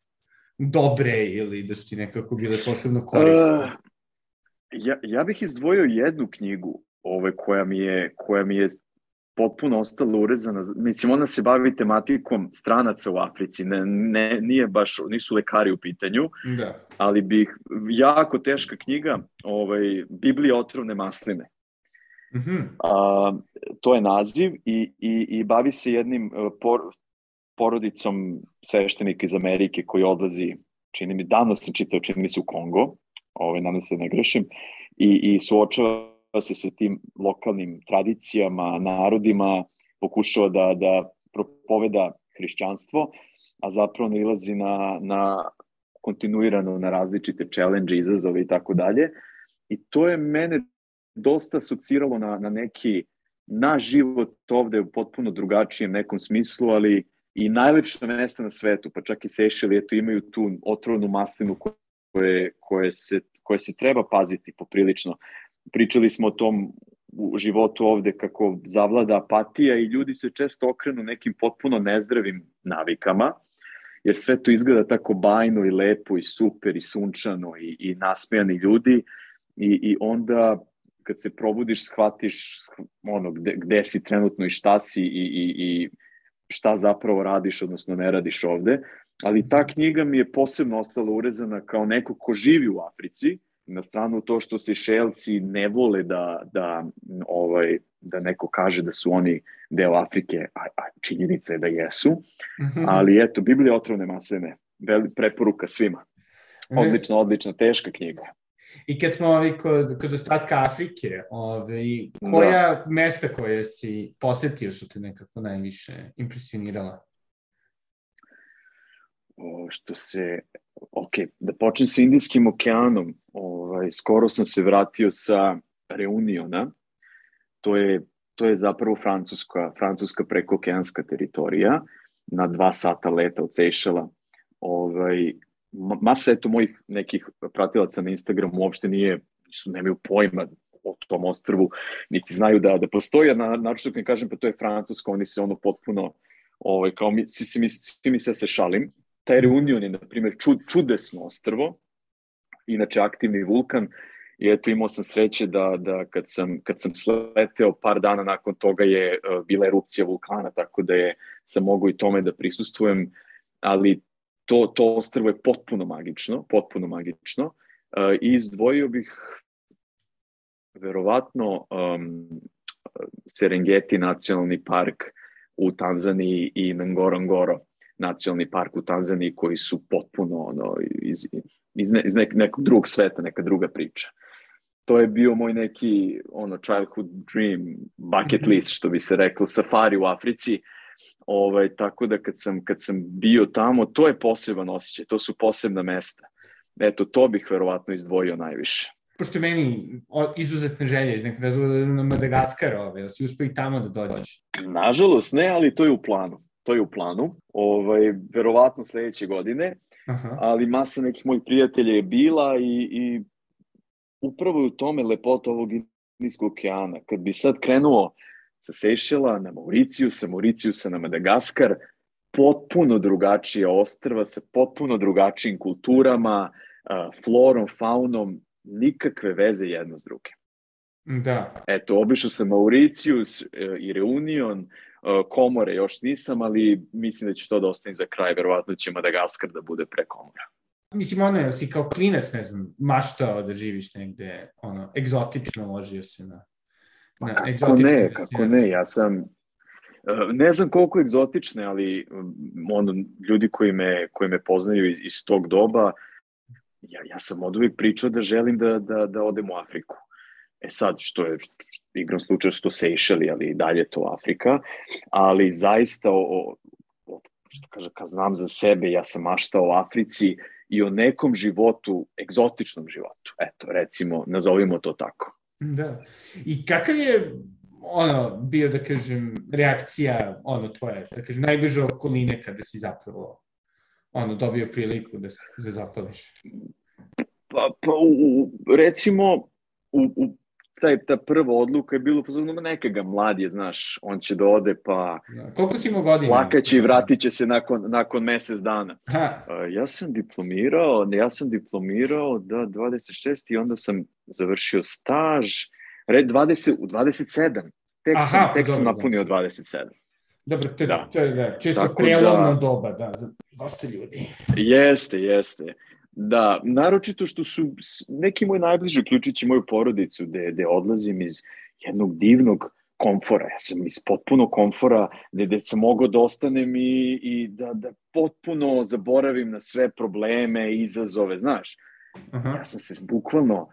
dobre ili da su ti nekako bile posebno korisne? Uh, ja, ja bih izdvojio jednu knjigu ovaj, koja, mi je, koja mi je potpuno ostala urezana. Mislim, ona se bavi tematikom stranaca u Africi. Ne, ne, nije baš, nisu lekari u pitanju, da. ali bih, jako teška knjiga, ovaj, Biblija otrovne masline. Mm -hmm. A, to je naziv i, i, i bavi se jednim e, por, porodicom sveštenika iz Amerike koji odlazi, čini mi, davno sam čitao, čini mi se u Kongo, ovaj, nadam se da ne grešim, i, i suočava se sa tim lokalnim tradicijama, narodima, pokušava da, da propoveda hrišćanstvo, a zapravo nalazi na, na kontinuirano na različite challenge, izazove i tako dalje. I to je mene dosta asociralo na, na neki naš život ovde u potpuno drugačijem nekom smislu, ali i najlepša mesta na svetu, pa čak i Sešeli, eto, imaju tu otrovnu maslinu koje, koje, se, koje se treba paziti poprilično. Pričali smo o tom u životu ovde kako zavlada apatija i ljudi se često okrenu nekim potpuno nezdravim navikama, jer sve to izgleda tako bajno i lepo i super i sunčano i, i nasmejani ljudi i, i onda kad se probudiš shvatiš ono gde, gde si trenutno i šta si i, i, i šta zapravo radiš, odnosno ne radiš ovde. Ali ta knjiga mi je posebno ostala urezana kao neko ko živi u Africi, na stranu to što se šelci ne vole da, da, ovaj, da neko kaže da su oni deo Afrike, a, a činjenica je da jesu. Mm -hmm. Ali eto, Biblija otrovne masene, preporuka svima. Odlična, odlična, teška knjiga. I kad smo ovi kod, kod ostatka Afrike, ovaj, koja da. mesta koje si posetio su te nekako najviše impresionirala? O, što se, ok, da počnem sa Indijskim okeanom, ovaj, skoro sam se vratio sa Reuniona, to je, to je zapravo francuska, francuska prekookeanska teritorija, na dva sata leta od Sejšela. Ovaj, masa eto mojih nekih pratilaca na Instagramu uopšte nije, su, nemaju pojma o tom ostrvu, niti znaju da, da postoji, a na, način ne kažem pa to je Francuska, oni se ono potpuno, ovaj, kao mi, svi, svi, svi mi se se šalim, taj Reunion je, na primjer, čud, čudesno ostrvo, inače aktivni vulkan, i eto imao sam sreće da, da kad, sam, kad sam sleteo par dana nakon toga je uh, bila erupcija vulkana, tako da je sam mogu i tome da prisustujem, ali to, to ostrvo je potpuno magično, potpuno magično. Uh, I izdvojio bih verovatno um, Serengeti nacionalni park u Tanzaniji i Ngorongoro nacionalni park u Tanzaniji koji su potpuno ono, iz, iz, ne, iz nek, nekog drugog sveta, neka druga priča. To je bio moj neki ono childhood dream, bucket mhm. list, što bi se reklo, safari u Africi. Uh, Ovaj, tako da kad sam, kad sam bio tamo, to je poseban osjećaj, to su posebna mesta. Eto, to bih verovatno izdvojio najviše. Pošto je meni izuzetna želja iz nekog razloga da na Madagaskar, ovaj, da si uspio i tamo da dođeš. Nažalost ne, ali to je u planu. To je u planu, ovaj, verovatno sledeće godine, Aha. ali masa nekih mojih prijatelja je bila i, i upravo je u tome lepota ovog Indijskog okeana. Kad bi sad krenuo sa Sešela na Mauriciju, sa Mauricijusa na Madagaskar, potpuno drugačije ostrva sa potpuno drugačijim kulturama, florom, faunom, nikakve veze jedno s drugim. Da. Eto, obišao sam Mauricijus e, i Reunion, e, Komore još nisam, ali mislim da ću to da ostavim za kraj, verovatno će Madagaskar da bude pre Komora. Mislim, ono, jel si kao klinac, ne znam, maštao da živiš negde, ono, egzotično ložio se na Pa kako ne, kako ne, ja sam, e, ne znam koliko egzotične, ali ono, ljudi koji me, koji me poznaju iz, iz tog doba, ja, ja sam od uvijek pričao da želim da, da, da odem u Afriku. E sad, što je, što, igrom slučaju što Sejšeli, ali i dalje to Afrika, ali zaista, o, o, što kaže, kad znam za sebe, ja sam maštao o Africi i o nekom životu, egzotičnom životu. Eto, recimo, nazovimo to tako. Da. I kakav je ono, bio, da kažem, reakcija, ono, tvoje, da kažem, najbliže okoline kada si zapravo, ono, dobio priliku da, da zapališ? Pa, pa u, recimo, u, u taj, ta prva odluka je bilo, pozorno, neka ga mlad je, znaš, on će da ode, pa... Da. Koliko si imao godina? Plakaće i vratit će se nakon, nakon mesec dana. Ha. Ja sam diplomirao, ja sam diplomirao, da, 26 i onda sam završio staž, red 20, u 27. Tek Aha, sam, tek dobro, sam napunio da. 27. Dobro, to, da. to je da, čisto Tako prelomno da, doba, da, za dosta ljudi. Jeste, jeste. Da, naročito što su neki moji najbliži, uključujući moju porodicu, gde, gde odlazim iz jednog divnog komfora. Ja sam iz potpuno komfora gde, gde sam mogao da ostanem i, i da, da potpuno zaboravim na sve probleme i izazove, znaš. Aha. Ja sam se bukvalno uh,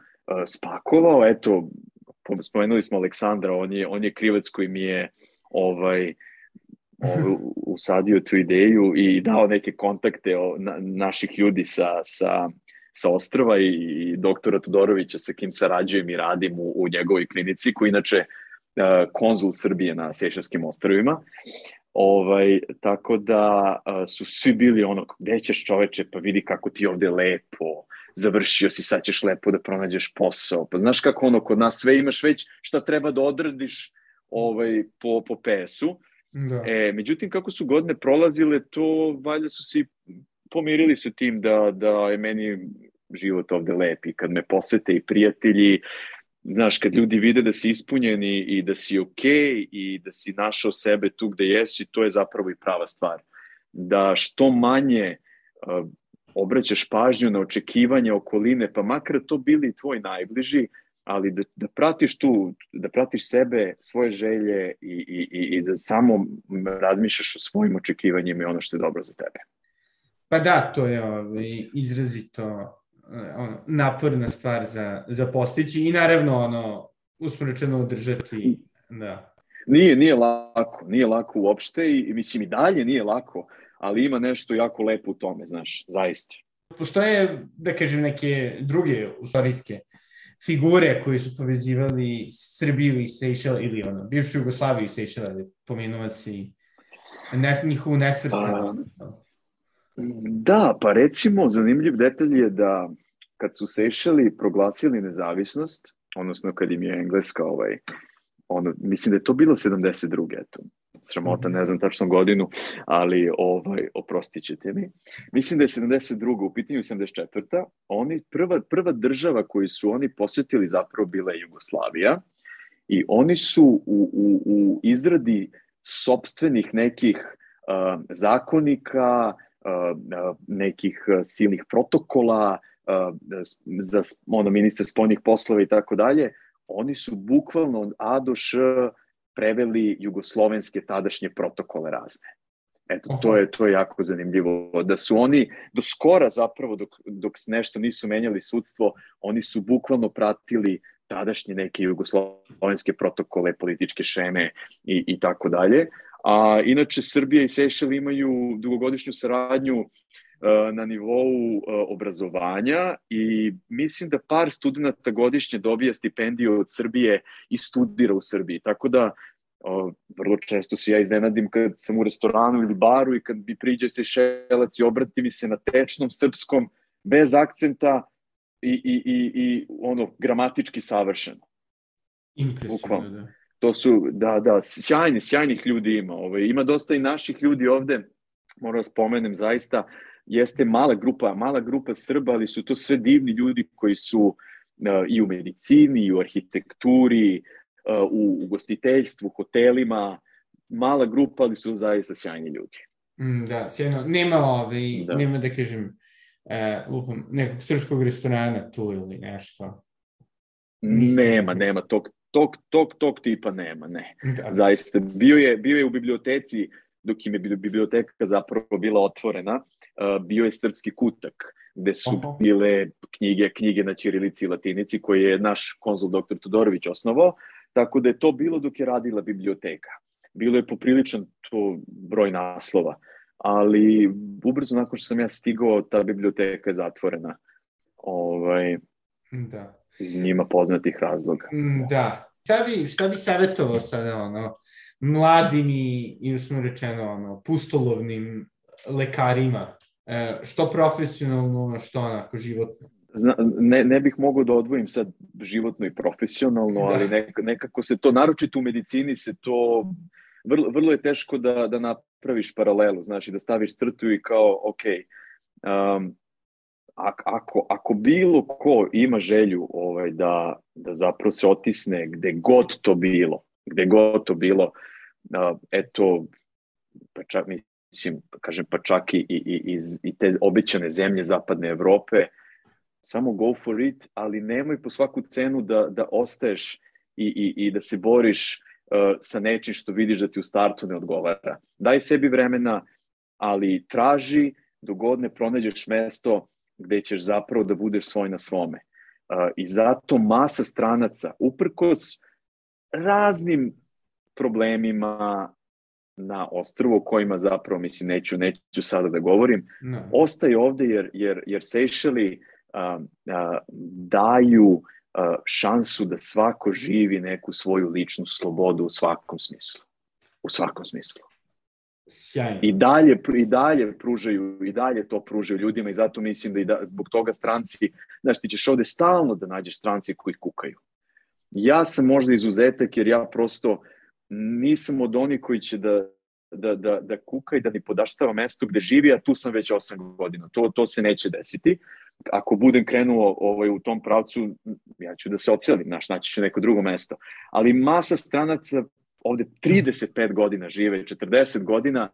spakovao, eto, spomenuli smo Aleksandra, on je, on je krivac koji mi je ovaj, ovaj, usadio tu ideju i dao neke kontakte o, na, naših ljudi sa, sa, sa ostrava i, i doktora Todorovića sa kim sarađujem i radim u, u njegovoj klinici, koji inače uh, konzul Srbije na Sešarskim ostrovima. Ovaj, tako da a, su svi bili ono, gde ćeš čoveče, pa vidi kako ti ovde lepo, završio si, sad ćeš lepo da pronađeš posao. Pa znaš kako ono, kod nas sve imaš već šta treba da odradiš ovaj, po, po PS-u. Da. E, međutim, kako su godine prolazile, to valjda su si pomirili sa tim da, da je meni život ovde lep i kad me posete i prijatelji, znaš, kad ljudi vide da si ispunjeni i da si okej okay i da si našao sebe tu gde jesi, to je zapravo i prava stvar. Da što manje uh, obraćaš pažnju na očekivanje okoline, pa makar to bili tvoji najbliži, ali da, da pratiš tu, da pratiš sebe, svoje želje i, i, i da samo razmišljaš o svojim očekivanjima i ono što je dobro za tebe. Pa da, to je ovaj, izrazito eh, ono, naporna stvar za, za postići i naravno ono, usmrečeno održati, da. Nije, nije lako, nije lako uopšte i, i mislim i dalje nije lako, ali ima nešto jako lepo u tome, znaš, zaista. Postoje, da kažem, neke druge istorijske figure koji su povezivali Srbiju i Sejšel ili ono, bivšu Jugoslaviju i Sejšel, ali pomenuva se i nes, njihovu nesvrstanost. Da, pa recimo zanimljiv detalj je da kad su Sejšeli proglasili nezavisnost, odnosno kad im je Engleska ovaj, ono, mislim da je to bilo 72. eto, sramota, ne znam tačno godinu, ali ovaj, oprostit ćete mi. Mislim da je 72. u pitanju 74. Oni, prva, prva država koju su oni posetili zapravo bila je Jugoslavija i oni su u, u, u izradi sobstvenih nekih uh, zakonika, uh, nekih silnih protokola, uh, za ono, ministar spoljnih poslova i tako dalje, oni su bukvalno od A do Š preveli jugoslovenske tadašnje protokole razne. Eto, to je, to je jako zanimljivo. Da su oni do skora zapravo, dok, dok nešto nisu menjali sudstvo, oni su bukvalno pratili tadašnje neke jugoslovenske protokole, političke šeme i, i tako dalje. A inače, Srbija i Sešel imaju dugogodišnju saradnju na nivou e, obrazovanja i mislim da par studenta godišnje dobija stipendiju od Srbije i studira u Srbiji. Tako da vrlo često se ja iznenadim kad sam u restoranu ili baru i kad bi priđe se šelac i obrati mi se na tečnom srpskom bez akcenta i, i, i, i ono gramatički savršeno. Impresivno, da. To su, da, da, sjajni, sjajnih ljudi ima. Ovaj, ima dosta i naših ljudi ovde, moram da spomenem zaista, jeste mala grupa, mala grupa Srba, ali su to sve divni ljudi koji su uh, i u medicini, i u arhitekturi, uh, u ugostiteljstvu, hotelima, mala grupa, ali su zaista sjajni ljudi. Mm, da, sjajno. Nema, ovaj, da. nema da kažem, uh, lupam, nekog srpskog restorana tu ili nešto. Niste nema, nema, tog, tog, tog, tog tipa nema, ne. Da. Zaista, bio je, bio je u biblioteci, dok im je biblioteka zapravo bila otvorena, bio je srpski kutak, gde su Aha. bile knjige, knjige na ćirilici i latinici koje je naš konzul dr. Todorović osnovao, tako da je to bilo dok je radila biblioteka. Bilo je popriličan to broj naslova, ali ubrzo nakon što sam ja stigao, ta biblioteka je zatvorena. Ovaj, da. Iz njima poznatih razloga. Mm, da. Šta bi, šta bi savjetovao sada, ono, mladim i, i usno rečeno, ono, pustolovnim lekarima što profesionalno, što onako životno? Zna, ne, ne bih mogao da odvojim sad životno i profesionalno, da. ali nek, nekako se to, naročito u medicini se to, vrlo, vrlo je teško da, da napraviš paralelu, znači da staviš crtu i kao, ok, um, ako, ako bilo ko ima želju ovaj, da, da zapravo se otisne gde god to bilo, gde god to bilo, uh, eto, pa čak, mislim, kažem pa čak i, i, i, i te obećane zemlje zapadne Evrope, samo go for it, ali nemoj po svaku cenu da, da ostaješ i, i, i da se boriš uh, sa nečim što vidiš da ti u startu ne odgovara. Daj sebi vremena, ali traži dogod ne pronađeš mesto gde ćeš zapravo da budeš svoj na svome. Uh, I zato masa stranaca, uprkos raznim problemima, na ostrvu kojima zapravo, mislim, neću, neću sada da govorim, no. ostaje ovde jer, jer, jer Sejšeli uh, uh, daju uh, šansu da svako živi neku svoju ličnu slobodu u svakom smislu. U svakom smislu. Sjajno. I dalje, i dalje pružaju, i dalje to pružaju ljudima i zato mislim da i da, zbog toga stranci, znaš, ti ćeš ovde stalno da nađeš stranci koji kukaju. Ja sam možda izuzetak jer ja prosto nisam od onih koji će da, da, da, da kuka i da mi podaštava mesto gde živi, a tu sam već 8 godina. To, to se neće desiti. Ako budem krenuo ovaj, u tom pravcu, ja ću da se ocelim, znaš, naći ću neko drugo mesto. Ali masa stranaca ovde 35 godina žive, 40 godina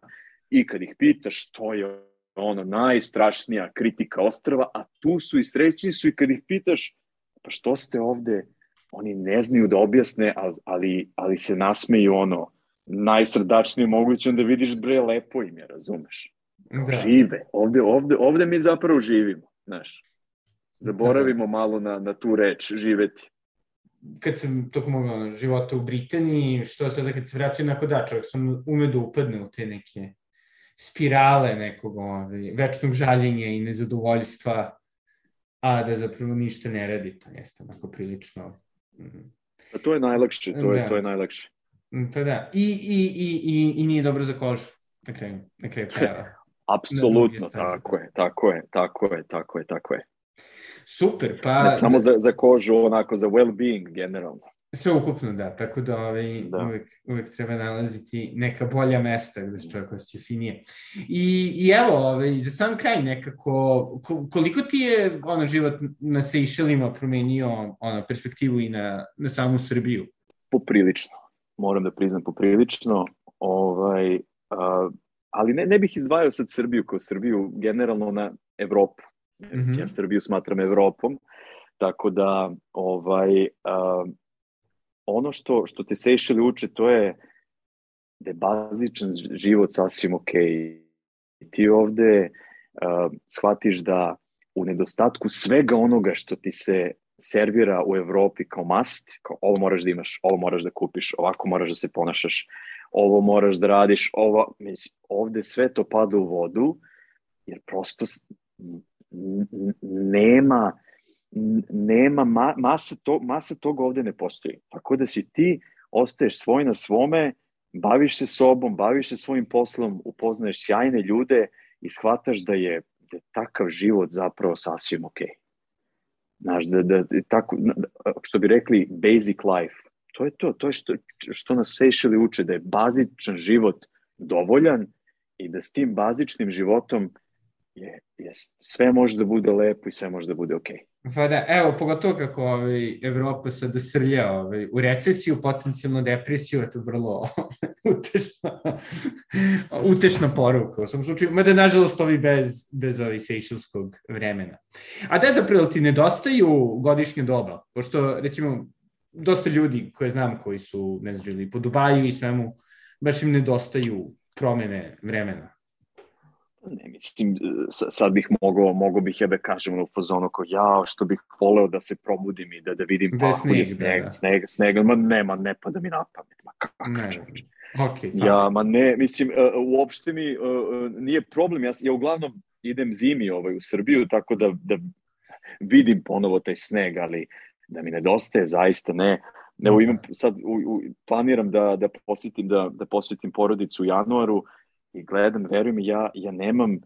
i kad ih pitaš što je ono najstrašnija kritika ostrava, a tu su i srećni su i kad ih pitaš pa što ste ovde, oni ne znaju da objasne, ali, ali se nasmeju ono najsrdačnije moguće, onda vidiš bre lepo im je, razumeš? Da. Žive, ovde, ovde, ovde mi zapravo živimo, znaš. Zaboravimo da, da. malo na, na tu reč, živeti kad sam tokom mojeg života u Britaniji, što sada kad se vratio na da, čovjek sam ume da upadne u te neke spirale nekog ovaj, večnog žaljenja i nezadovoljstva, a da zapravo ništa ne radi, to jeste onako prilično... Mm. A to je najlakše, to je, da. to je najlakše. To da, I, i, i, i, i nije dobro za kožu, na kraju, na kraju krajeva. Apsolutno, tako je, tako je, tako je, tako je, tako je. Super, pa... Ne samo za, za kožu, onako za well-being generalno. Sve ukupno, da, tako da, ovaj, da. Uvek, uvek treba nalaziti neka bolja mesta gde se čovjek osjeća finije. I, I evo, ovaj, za sam kraj nekako, koliko ti je ono, život na Sejšelima promenio ono, perspektivu i na, na samu Srbiju? Poprilično, moram da priznam poprilično, ovaj, uh, ali ne, ne bih izdvajao sad Srbiju kao Srbiju, generalno na Evropu Mm -hmm. Ja Srbiju smatram Evropom, tako da ovaj, uh, ono što, što te Sejšeli uče, to je da je bazičan život sasvim ok. Ti ovde uh, shvatiš da u nedostatku svega onoga što ti se servira u Evropi kao must, kao ovo moraš da imaš, ovo moraš da kupiš, ovako moraš da se ponašaš, ovo moraš da radiš, ovo, mislim, ovde sve to pada u vodu, jer prosto nema nema ma, masa, to, masa toga ovde ne postoji. Tako da si ti ostaješ svoj na svome, baviš se sobom, baviš se svojim poslom, upoznaješ sjajne ljude i shvataš da je, da je takav život zapravo sasvim okej. Okay. Znaš, da, da, tako, što bi rekli basic life, to je to, to je što, što nas Sejšeli uče, da je bazičan život dovoljan i da s tim bazičnim životom je, je, sve može da bude lepo i sve može da bude okej. Okay. Pa da, evo, pogotovo kako ovaj, Evropa sada srlja ovaj, u recesiju, potencijalno depresiju, je to vrlo utešna, utešna poruka u svom slučaju, mada nažalost ovi bez, bez ovih sejšilskog vremena. A da zapravo ti nedostaju godišnje doba, pošto recimo dosta ljudi koje znam koji su, ne znam, po Dubaju i svemu, baš im nedostaju promene vremena ne mislim, sad bih mogao, mogao bih jebe kažem u fazonu kao ja, što bih voleo da se probudim i da, da vidim da sneg, sneg, da, da. sneg, sneg, ma nema, ne pada mi na pamet, ma kako ne. Okay, ja, ma ne, mislim, uh, uopšte mi uh, nije problem, ja, ja uglavnom idem zimi ovaj, u Srbiju, tako da, da vidim ponovo taj sneg, ali da mi nedostaje, zaista ne. Evo imam sad, u, u, planiram da, da posjetim, da, da posjetim porodicu u januaru, i gledam, verujem, ja, ja nemam,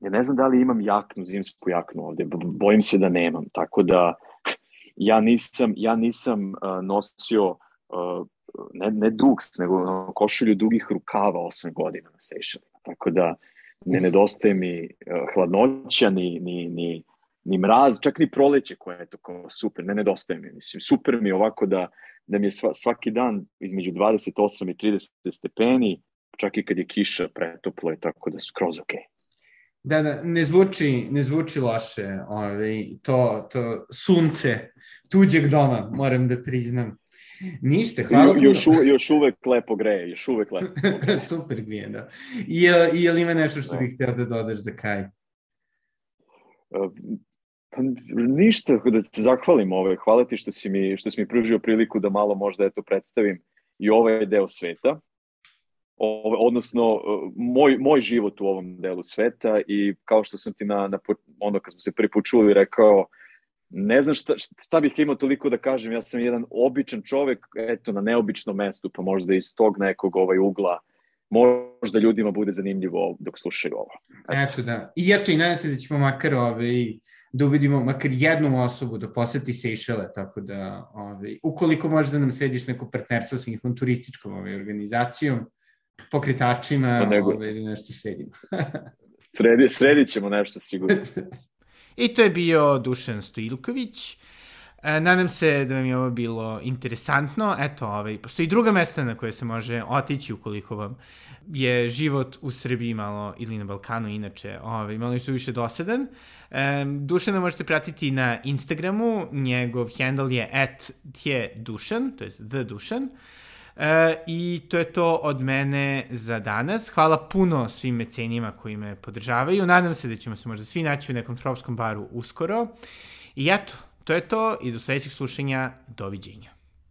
ja ne znam da li imam jaknu, zimsku jaknu ovde, bojim se da nemam, tako da ja nisam, ja nisam uh, nosio uh, ne, ne duks, nego košulju dugih rukava 8 godina na Sejšelima, tako da ne nedostaje mi uh, hladnoća, ni, ni, ni, ni mraz, čak ni proleće koje je to kao super, ne nedostaje mi, mislim, super mi ovako da, da mi je sva, svaki dan između 28 i 30 stepeni, čak i kad je kiša pretoplo je tako da skroz ok. Da, da, ne zvuči, ne zvuči loše ovaj, to, to sunce tuđeg doma, moram da priznam. Ništa, hvala puno. Još, uve, još uvek lepo greje, još uvek lepo. Super grije, da. I i je li ima nešto što bih htio da dodaš za kraj? Pa ništa, da te zahvalim ove. Hvala ti što si mi, što si mi pružio priliku da malo možda eto predstavim i ovaj deo sveta odnosno moj, moj život u ovom delu sveta i kao što sam ti na, na ono kad smo se prvi put čuli rekao ne znam šta, šta bih imao toliko da kažem, ja sam jedan običan čovek, eto, na neobičnom mestu, pa možda iz tog nekog ovaj ugla možda ljudima bude zanimljivo dok slušaju ovo. Eto, eto da. I eto, i nadam se da ćemo makar ovaj, da uvidimo makar jednu osobu da poseti Sejšele, tako da, ovaj, ukoliko možda nam središ neko partnerstvo sa njihovom turističkom ovaj, organizacijom, pokretačima, pa nego... ovaj, da nešto sredimo. Sredi, sredit ćemo nešto sigurno. I to je bio Dušan Stojilković. E, nadam se da vam je ovo bilo interesantno. Eto, ovaj, postoji druga mesta na koje se može otići ukoliko vam je život u Srbiji malo, ili na Balkanu inače, ovaj, malo su više dosadan. E, Dušana možete pratiti na Instagramu, njegov handle je at Dušan, to je the Dušan. E, I to je to od mene za danas. Hvala puno svim mecenima koji me podržavaju. Nadam se da ćemo se možda svi naći u nekom tropskom baru uskoro. I eto, to je to i do sledećeg slušanja. Doviđenja.